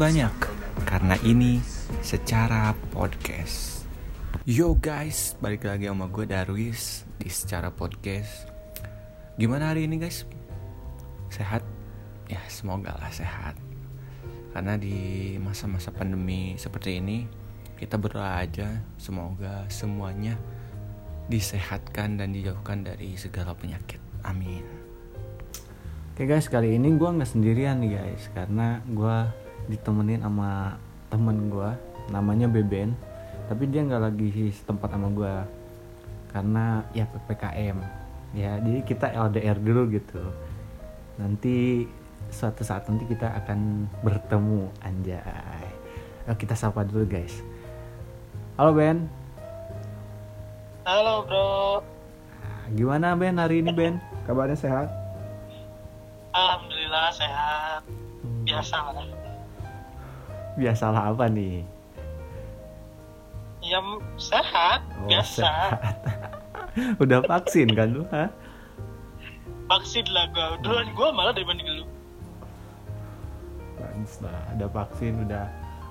banyak, karena ini Secara Podcast. Yo guys, balik lagi sama gue Darwis di Secara Podcast. Gimana hari ini guys? Sehat? Ya semoga lah sehat. Karena di masa-masa pandemi seperti ini, kita berdoa aja semoga semuanya disehatkan dan dijauhkan dari segala penyakit. Amin. Oke guys, kali ini gue nggak sendirian nih guys, karena gue ditemenin sama temen gue, namanya Beben. Tapi dia nggak lagi setempat sama gue, karena ya ppkm. Ya, jadi kita LDR dulu gitu. Nanti suatu saat nanti kita akan bertemu, anjay. Ayo kita sapa dulu guys. Halo Ben, Halo bro, Nah, gimana Ben hari ini Ben? Kabarnya sehat? alhamdulillah sehat. Biasa lah. Biasalah apa nih? Ya sehat, Oh, biasa. sehat. Udah vaksin kan lu? Ha? Vaksin lah gua. Duluan gua malah dibanding lu. Bagus lah, ada vaksin udah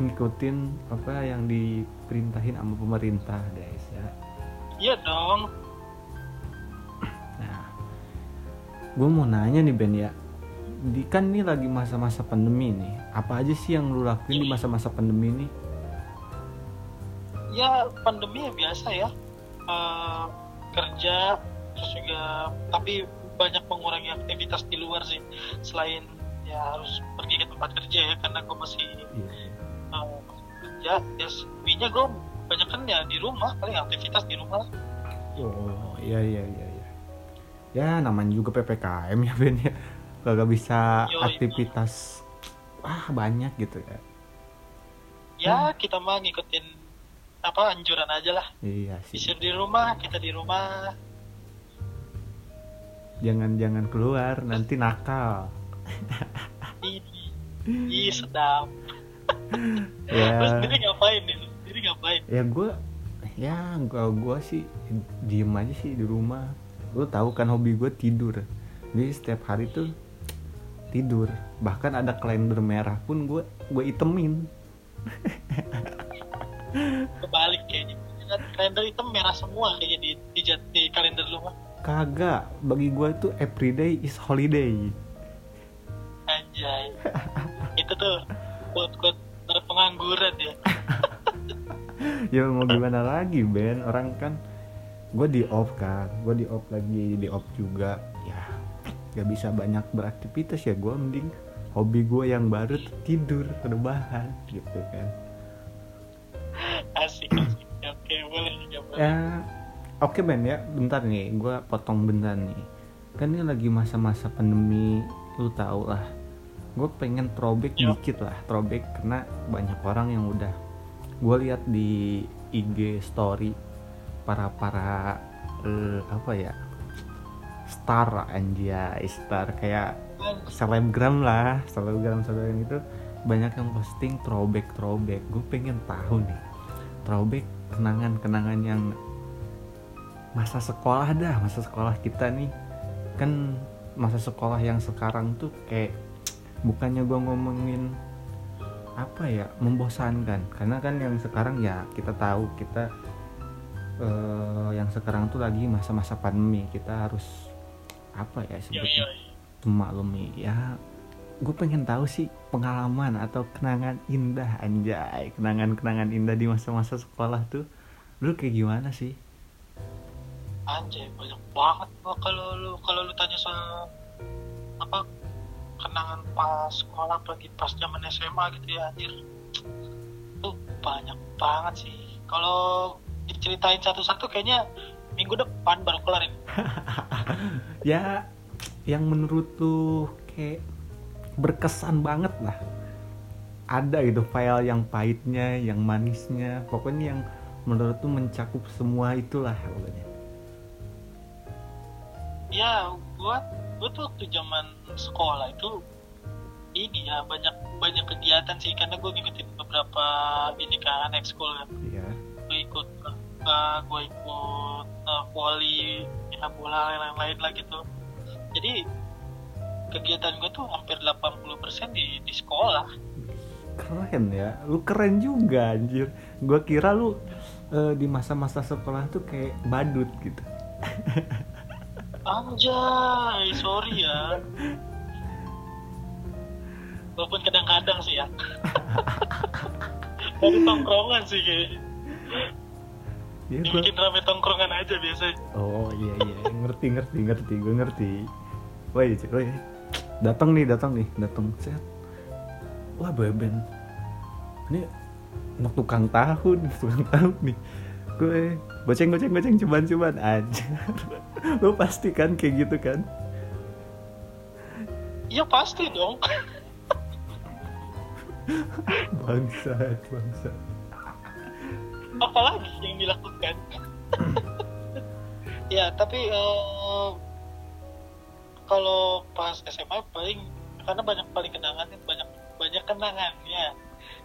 ngikutin apa yang diperintahin sama pemerintah guys ya. Iya dong. Nah, gue mau nanya nih Ben ya, di kan ini lagi masa-masa pandemi nih. Apa aja sih yang lu lakuin di masa-masa pandemi ini? Ya pandemi ya biasa ya. Eh, kerja terus juga tapi banyak mengurangi aktivitas di luar sih. Selain ya harus pergi ke tempat kerja ya karena gua masih iya. eh, kerja. Ya sepinya gua banyak kan ya di rumah paling aktivitas di rumah. Oh iya iya iya iya. Ya namanya juga ppkm ya Ben ya. Kagak bisa Yoi. aktivitas ah banyak gitu ya. Ya kita mah ngikutin apa anjuran aja lah. Iya sih. Disuruh di rumah, kita di rumah. Jangan jangan keluar nanti nakal. Ih, ih sedap. Terus Ya sendiri ngapain nih? Sendiri ngapain? ya gue ya gua gua sih diem aja sih di rumah. Lu tahu kan hobi gue tidur. Jadi setiap hari tuh tidur. Bahkan ada kalender merah pun gue gue itemin. Kebalik kayaknya. Kalender itu merah semua kayaknya di, di, di kalender lu mah. Kagak, bagi gue tuh everyday is holiday. Anjay. itu tuh quote-quote dari pengangguran ya. ya mau gimana lagi Ben orang kan gue di off kan gue di off lagi di off juga gak bisa banyak beraktivitas ya gue mending hobi gue yang baru tuh tidur rebahan gitu kan Asik, asik. Oke, boleh boleh. ya oke Ben ya bentar nih gue potong bentar nih kan ini lagi masa-masa pandemi lu tau lah gue pengen throwback Yo. dikit lah throwback karena banyak orang yang udah gue lihat di IG story para para eh, apa ya star anjay star. Kayak selebgram lah selebgram selebgram itu banyak yang posting throwback throwback. Gue pengen tahu nih throwback kenangan kenangan yang masa sekolah dah masa sekolah kita nih. Kan masa sekolah yang sekarang tuh kayak bukannya gue ngomongin apa ya membosankan. Karena kan yang sekarang ya kita tahu kita eh, yang sekarang tuh lagi masa-masa pandemi. Kita harus apa ya Yo, sebetulnya? yo, memaklumi ya gue pengen tahu sih pengalaman atau kenangan indah anjay. Kenangan-kenangan indah di masa-masa sekolah tuh. Lu kayak gimana sih? Anjay, banyak banget gua kalau lu kalau lu tanya soal apa kenangan pas sekolah apalagi pas zaman SMA gitu ya anjir. Tuh banyak banget sih. Kalau diceritain satu-satu kayaknya minggu depan baru kelar ini. ya yang menurut tuh kayak berkesan banget lah. Ada gitu file yang pahitnya yang manisnya. Pokoknya yang menurut tuh mencakup semua itulah pokoknya. Ya, gua gua tuh waktu zaman sekolah itu ini ya banyak banyak kegiatan sih. Karena gue ngikutin beberapa ini kan ekskul kan. Iya. gue ikut uh, gue ikut uh, volley ya bola lain-lain lah gitu jadi kegiatan gue tuh hampir 80% di di sekolah Keren ya. Lu keren juga anjir. Gua kira lu eh, di masa-masa sekolah tuh kayak badut gitu. anjay sorry ya walaupun kadang-kadang sih ya dari tongkrongan sih kayaknya Ya gua bikin rame tongkrongan aja biasanya Oh iya iya, ngerti ngerti ngerti, gue ngerti. Woi, woi. Datang nih, datang nih, datang sehat. Wah, beben. Ini anak tukang tahun, tukang tahun nih. Gue goceng goceng goceng cobaan cobaan aja. Lu pasti kan kayak gitu kan? iya pasti dong Bangsat, bangsat. Apalagi yang dilakukan? Ya tapi eh, kalau pas SMA paling karena banyak paling kenangan banyak banyak kenangan ya.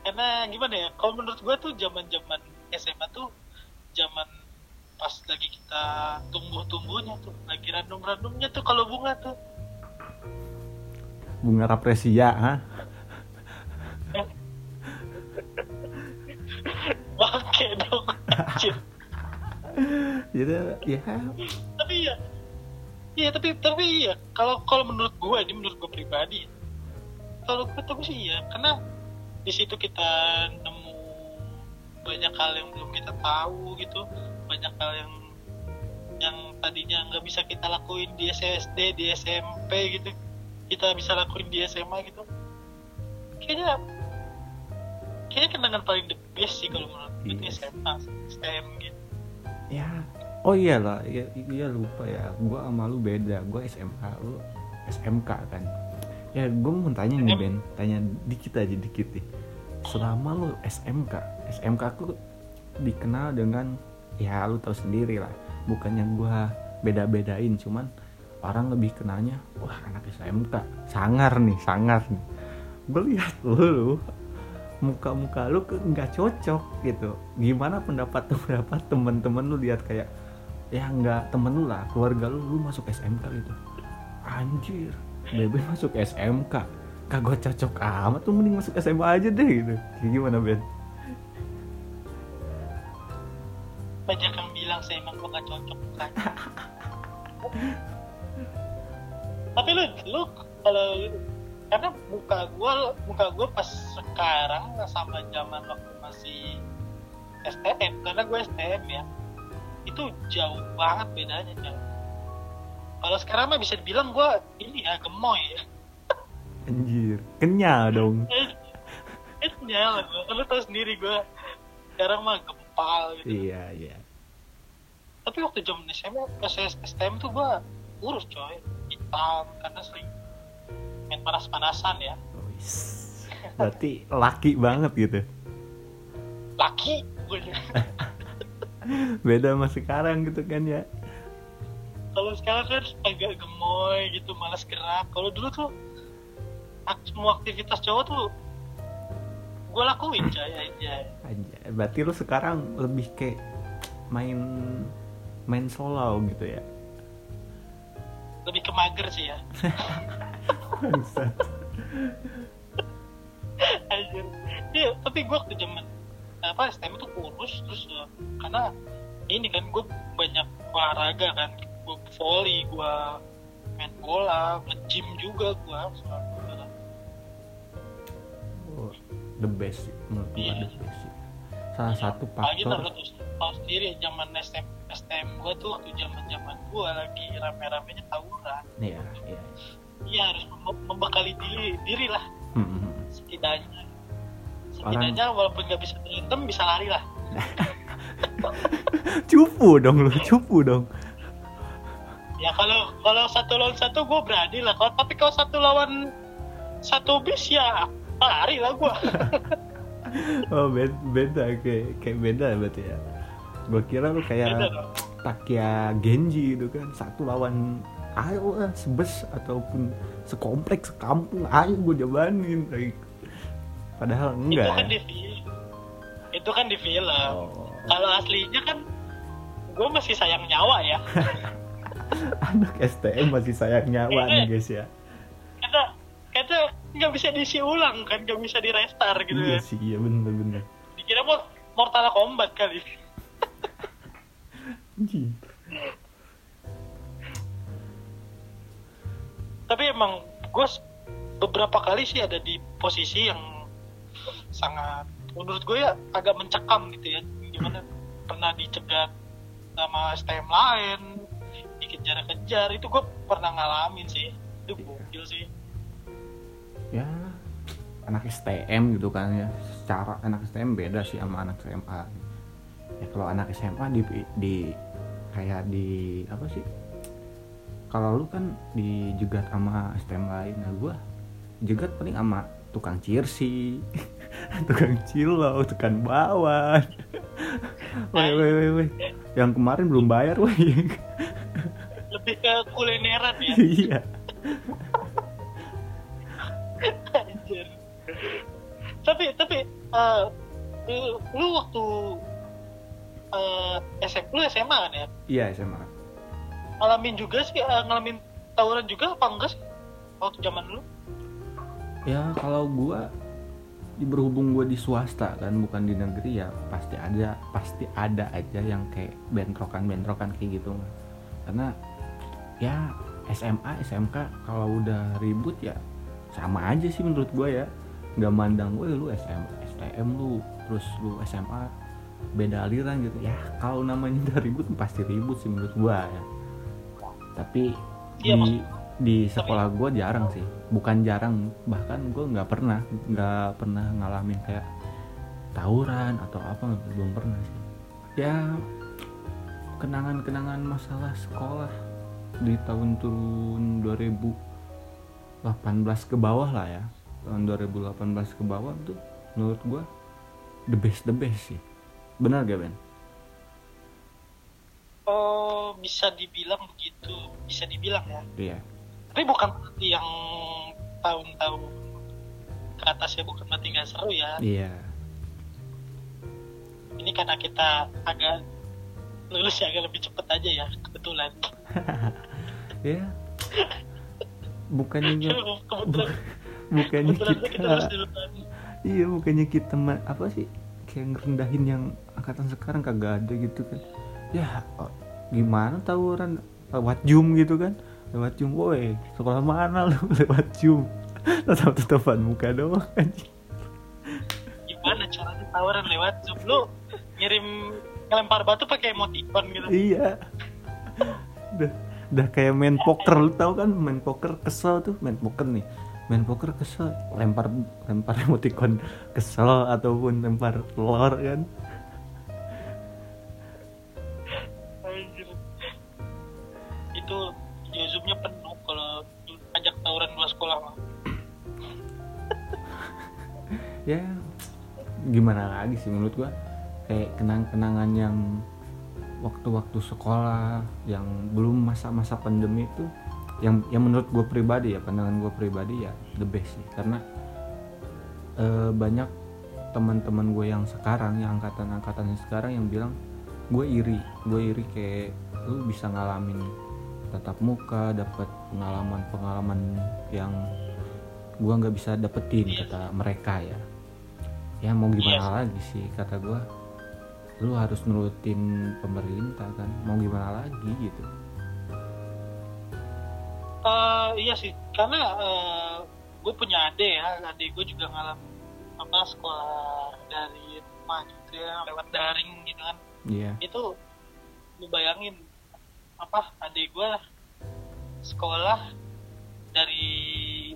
Karena gimana ya kalau menurut gua tuh zaman zaman SMA tuh zaman pas lagi kita tumbuh-tumbuhnya tuh lagi random-randomnya tuh kalau bunga tuh. Bunga rapresia, ha? Jadi ya. Tapi ya iya tapi tapi iya. Kalau kalau menurut gue ini menurut gue pribadi kalau gue tuh sih ya karena di situ kita nemu banyak hal yang belum kita tahu gitu. Banyak hal yang yang tadinya nggak bisa kita lakuin di SSD di SMP gitu. Kita bisa lakuin di SMA gitu. Kayaknya kayaknya kenangan paling the best sih kalau menurut gue Yes. SMA STM gitu ya. Oh iyalah iya, iya lupa ya. Gua sama lu beda. Gua SMA lu SMK kan. Ya gue mau tanya nih Ben. Tanya dikit aja dikit nih. Selama lu SMK SMK aku dikenal dengan ya lu tahu sendiri lah. Bukannya gua beda-bedain cuman orang lebih kenalnya wah anak SMK sangar nih sangar nih. Gue lihat lu muka-muka lu nggak cocok gitu. Gimana pendapat pendapat teman-teman lu lihat kayak ya nggak temen lu lah keluarga lu lu masuk SMK gitu. Anjir bebe masuk SMK kagak cocok amat tuh mending masuk SMA aja deh gitu. Kayak gimana Ben? Banyak yang bilang saya emang gue gak cocok kan tapi lu lu kalau karena muka gue muka gue pas sekarang sama zaman waktu masih STM karena gue STM ya itu jauh banget bedanya jauh kalau sekarang mah bisa dibilang gue ini ya gemoy. Ya anjir kenyal dong. Nyala gue lu tau sendiri gue sekarang mah gempal gitu. Iya iya. Tapi waktu zaman SMA pas STM tuh gua urus coy. Hitam karena sering main panas-panasan ya. Wis. berarti laki banget gitu. Laki? Beda sama sekarang gitu kan ya. Kalau sekarang kan agak gemoy gitu malas gerak. Kalau dulu tuh semua aktivitas cowok tuh gue lakuin coy aja aja berarti lu sekarang lebih kayak main main solo gitu ya? Lebih ke mager sih ya. Anjir. Iya, tapi gue waktu zaman apa STM tuh kurus terus eh, karena ini kan gue banyak olahraga kan. Gue volley gue main bola nge-gym juga gue Oh, the best sih menurut gua Iya. the best sih. Salah satu Apalagi faktor tahu sendiri zaman STM STM gue tuh waktu zaman zaman gue lagi rame-ramenya tawuran. Iya iya iya harus mem- membekali diri diri lah Hmm, setidaknya. Setidaknya walaupun nggak bisa berantem bisa lari lah. Cupu dong lu cupu dong. Ya kalau kalau satu lawan satu gue berani lah. Kalau tapi kalau satu lawan satu bis ya lari lah gue oh beda, beda kayak kayak beda berarti ya. Gua kira lu kayak Takia Genji gitu kan satu lawan ayo lah sebes ataupun sekompleks sekampung ayo gue jabanin like, padahal itu enggak kan ya. di film. Itu kan di film. Oh. kalau aslinya kan gue masih sayang nyawa ya. Anak STM masih sayang nyawa nih guys ya. karena karena nggak bisa diisi ulang kan nggak bisa di restart gitu iya kan sih iya bener bener. Dikira mau Mortal Kombat kali. Anjing. Tapi emang gue beberapa kali sih ada di posisi yang sangat menurut gue ya agak mencekam gitu ya. Gimana pernah dicegat sama STM lain dikejar-kejar itu gue pernah ngalamin sih. Itu gokil sih. Ya anak STM gitu kan ya. Secara anak STM beda sih sama anak SMA ya kalau anak SMA di di kayak di apa sih kalau lu kan dijegat sama STM lain nah gua jegat paling sama tukang cirsi tukang cilo tukang bawan. Woi woi woi woi. Yang kemarin belum bayar woi. Lebih ke kulineran ya? Iya. Anjir. tapi tapi eh, lu- lu waktu SM, lu SMA kan ya? Iya SMA ngalamin juga sih eh, ngalamin tawuran juga apa enggak sih? Waktu zaman lu ya kalau gua berhubung gua di swasta kan bukan di negeri ya pasti ada pasti ada aja yang kayak bentrokan bentrokan kayak gitu karena ya SMA SMK kalau udah ribut ya sama aja sih menurut gua ya. Nggak mandang gue lu SM, STM lu terus lu SMA beda aliran gitu. Ya kalau namanya udah ribut pasti ribut sih menurut gua ya tapi Iya, di di sekolah gue jarang sih. Bukan jarang bahkan gue nggak pernah nggak pernah ngalamin kayak tawuran atau apa belum pernah sih. Ya kenangan-kenangan masalah sekolah di tahun turun 2018 ke bawah lah ya. Tahun 2018 ke bawah tuh menurut gue the best the best sih. Benar gak Ben? Oh bisa dibilang begitu. Bisa dibilang ya. Iya. Tapi bukan berarti yang tahun-tahun ke atas ya bukan berarti nggak seru ya. Iya. Ini karena kita agak lulus ya agak lebih cepet aja ya kebetulan. Ya bukannya kebetulan bukannya kebetulan kita kita Iya bukannya kita apa sih? Kayak ngerendahin yang angkatan sekarang kagak ada gitu kan ya gimana tawuran lewat zoom gitu kan? Lewat zoom woi sekolah mana lu? Lewat zoom. Tetap tetapan muka doang anjing. Gimana caranya tawaran lewat zoom? Lu ngirim ngelempar batu pakai emoticon gitu. Iya. Udah udah kayak main poker. Lu tau kan main poker kesel tuh? Main poker nih. Main poker kesel. Lempar lempar emoticon kesel ataupun lempar telur kan gimana lagi sih menurut gua? Kayak kenang-kenangan yang waktu-waktu sekolah yang belum masa-masa pandemi itu yang yang menurut gue pribadi ya pandangan gue pribadi ya the best sih. Karena eh, banyak teman-teman gue yang sekarang yang angkatan-angkatan sekarang yang bilang gue iri gue iri kayak lu bisa ngalamin tatap muka dapat pengalaman-pengalaman yang gue nggak bisa dapetin Iya. kata mereka ya ya mau gimana Iya. lagi sih kata gue lu harus nurutin pemerintah kan? Mau gimana lagi gitu. Eh, iya sih karena eh, gue punya adik ya. Adik gue juga ngalamin apa sekolah dari rumah gitu ya lewat daring gitu kan. Iya. Itu lu bayangin apa adik gue sekolah dari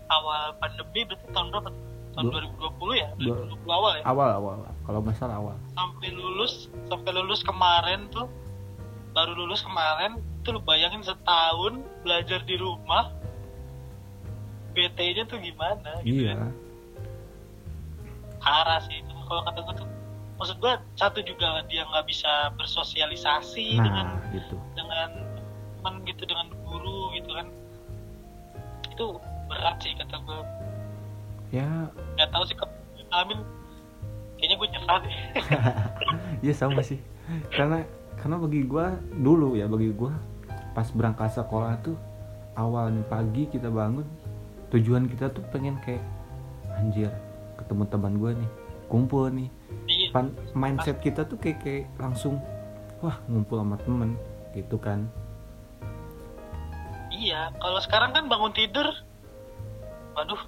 awal pandemi berarti tahun berapa? Tahun Dua- 2020 ya? dua- 2020 awal ya? Awal awal kalau nggak salah awal. Sampai lulus sampai lulus kemarin tuh baru lulus kemarin itu lu bayangin setahun belajar di rumah BT-nya tuh gimana gitu iya. kan? Parah sih itu. Kalau kata gue tuh maksud gue satu juga dia nggak bisa bersosialisasi dengan nah gitu. dengan teman gitu dengan guru guru gitu kan. Itu berat sih kata gue ya. Nggak tahu sih ke Amin. Kayaknya gue nyerah deh. Ya sama sih. Karena karena bagi gua dulu ya bagi gua pas berangkat sekolah tuh awalnya pagi kita bangun tujuan kita tuh pengen kayak anjir ketemu teman gua nih kumpul nih. Iya. Pan- mindset kita tuh kayak kayak langsung wah ngumpul sama temen gitu kan. Iya kalau sekarang kan bangun tidur waduh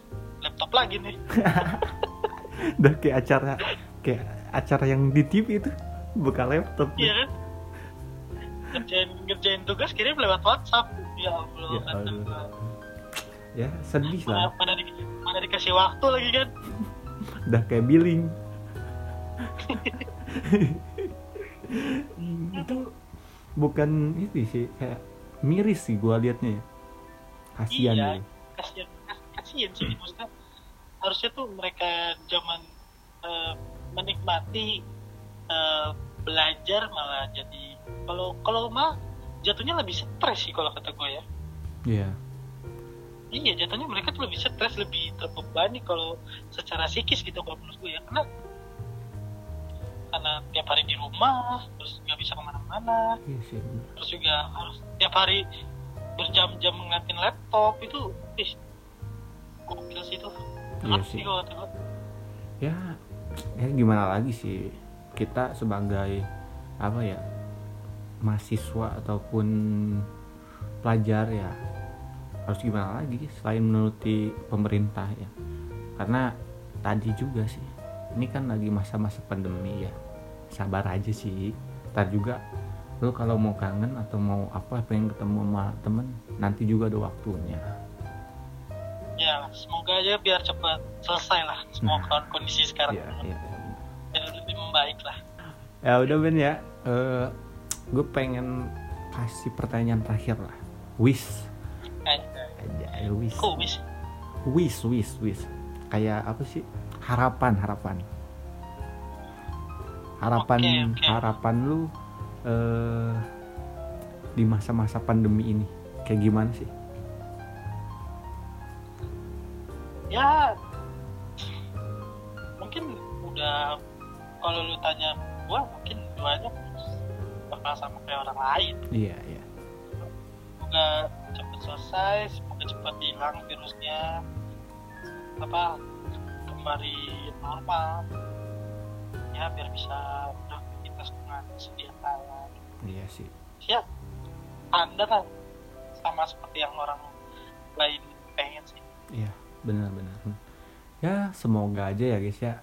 laptop lagi nih. Udah kayak acara kayak acara yang di TV itu buka laptop iya kan? Ngerjain ngerjain tugas kirim lewat WhatsApp. Ya Allah Ya Allah. ya sedih mana, lah. mana, di, mana dikasih waktu lagi kan? Udah kayak billing. Itu bukan itu sih kayak miris sih gua liatnya ya. Kasihan iya ya kasihan kas- kasihan sih maksudnya harusnya tuh mereka zaman eh, menikmati eh, belajar malah jadi kalau kalau mah jatuhnya lebih stres sih kalau kata gue ya. Iya. Iya jatuhnya mereka tuh lebih stres lebih terbebani kalau secara psikis gitu kalau menurut gue ya. Karena karena tiap hari di rumah terus nggak bisa ke mana-mana. Iya sih bener. terus juga harus tiap hari berjam-jam ngeliatin laptop itu ih gokil sih itu. Iya sih. sih kalau kata gue ya ya gimana lagi sih? Kita sebagai apa ya mahasiswa ataupun pelajar ya harus gimana lagi selain menuruti pemerintah ya. Karena tadi juga sih ini kan lagi masa-masa pandemi ya. Sabar aja sih. Ntar juga lo kalau mau kangen atau mau apa pengen ketemu sama temen nanti juga ada waktunya. ya semoga aja biar cepat selesai lah semua Nah. kon- kondisi sekarang. Ya, ya. biar lebih membaik lah. Ya udah Ben ya. Gue pengen kasih pertanyaan terakhir lah. Wish kayak aja wish kok bis wish wish wish kayak apa sih? Harapan harapan. Harapan Oke, oke. harapan lu eh di masa-masa pandemi ini. Kayak gimana sih ya mungkin udah kalau lu tanya gua mungkin duanya bakal sama kayak orang lain. Iya iya. Semoga cepat selesai semoga cepat hilang virusnya. Apa kembali normal. Ya biar bisa beraktivitas dengan sedia kala. Iya sih. Ya anda kan sama seperti yang orang lain pengen sih. Iya, benar-benar. Ya, semoga aja ya guys ya.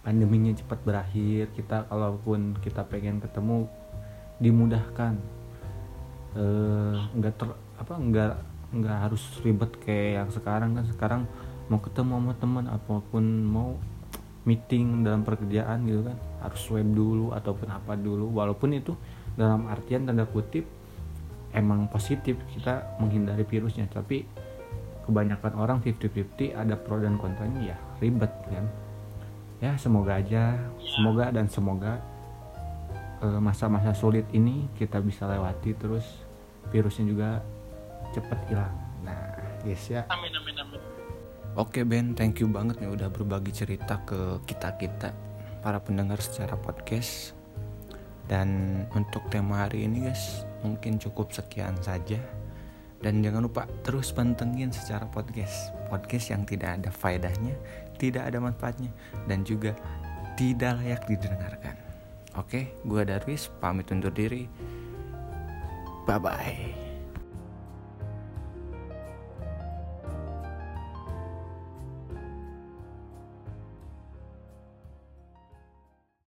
Pandeminya cepat berakhir. Kita kalaupun kita pengen ketemu dimudahkan. Eh, nggak ter apa nggak nggak harus ribet kayak yang sekarang kan sekarang mau ketemu sama teman apa pun mau meeting dalam pekerjaan gitu kan harus web dulu ataupun apa dulu walaupun itu dalam artian tanda kutip emang positif kita menghindari virusnya tapi kebanyakan orang 50-50 ada pro dan kontranya ya ribet kan ya semoga aja semoga dan semoga eh, masa-masa sulit ini kita bisa lewati terus virusnya juga cepet hilang nah yes ya amin amin amin Oke Ben, thank you banget nih udah berbagi cerita ke kita-kita para pendengar secara podcast. Dan untuk tema hari ini guys, mungkin cukup sekian saja. Dan jangan lupa terus pantengin secara podcast. Podcast yang tidak ada faedahnya, tidak ada manfaatnya, dan juga tidak layak didengarkan. Oke, gua Darwis pamit undur diri. Bye bye.